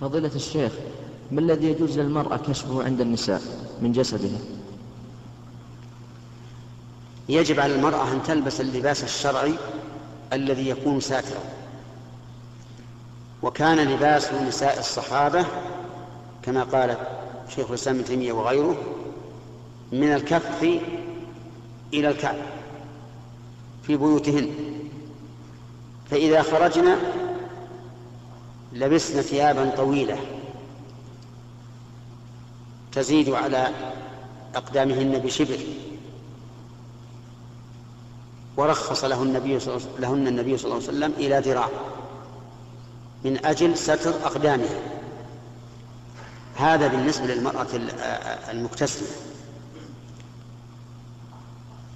فضيلة الشيخ ما الذي يجوز للمرأة كشفه عند النساء من جسدها؟ يجب على المرأة أن تلبس اللباس الشرعي الذي يكون ساترا. وكان لباس نساء الصحابة كما قال شيخ الإسلام ابن تيمية وغيره من الكف إلى الكعب في بيوتهن. فإذا خرجنا لبسن ثيابا طويلة. تزيد على أقدامهن بشبر. ورخص له النبي صلى لهن النبي صلى الله عليه وسلم إلى ذراع. من أجل ستر أقدامها. هذا بالنسبة للمرأة المكتسبة.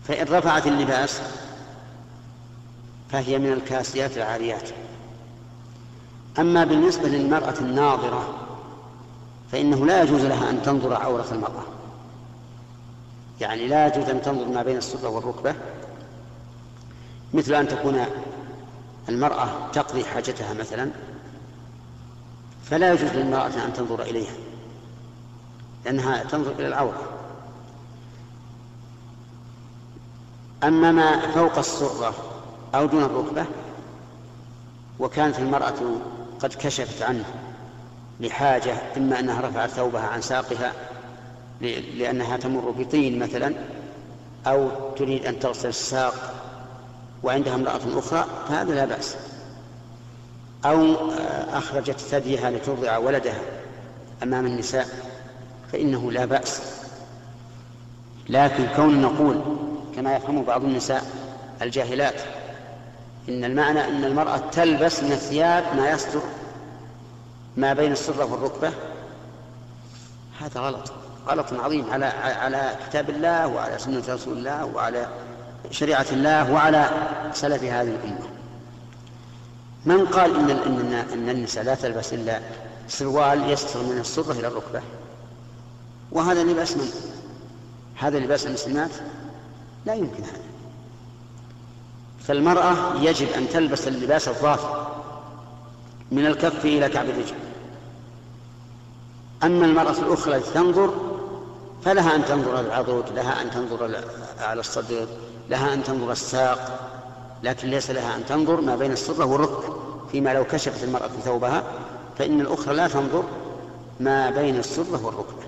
فإن رفعت اللباس فهي من الكاسيات العاريات. أما بالنسبة للمرأة الناظرة فإنه لا يجوز لها أن تنظر عورة المرأة. يعني لا يجوز أن تنظر ما بين السرة والركبة مثل أن تكون المرأة تقضي حاجتها مثلا فلا يجوز للمرأة أن تنظر إليها لأنها تنظر إلى العورة. أما ما فوق السرة أو دون الركبة وكانت المرأة قد كشفت عنه لحاجة إما أنها رفعت ثوبها عن ساقها لأنها تمر بطين مثلا أو تريد أن تغسل الساق وعندها امرأة أخرى فهذا لا بأس. أو أخرجت ثديها لترضع ولدها أمام النساء فإنه لا بأس. لكن كون نقول كما يفهم بعض النساء الجاهلات إن المعنى أن المرأة تلبس من الثياب ما يستر ما بين السرة والركبة. هذا غلط. غلط عظيم على على كتاب الله وعلى سنة رسول الله وعلى شريعة الله وعلى سلف هذه الأمة. من قال إن إن إن النساء لا تلبس إلا سروال يستر من السرة إلى الركبة؟ وهذا لباس من؟ هذا لباس المسلمات؟ لا يمكن هذا. فالمرأة يجب أن تلبس اللباس الظافر من الكف إلى كعب الرجل أما المرأة الأخرى التي تنظر فلها أن تنظر العضد لها أن تنظر على الصدر لها أن تنظر الساق لكن ليس لها أن تنظر ما بين السرة والركب فيما لو كشفت المرأة ثوبها فإن الأخرى لا تنظر ما بين السرة والركبة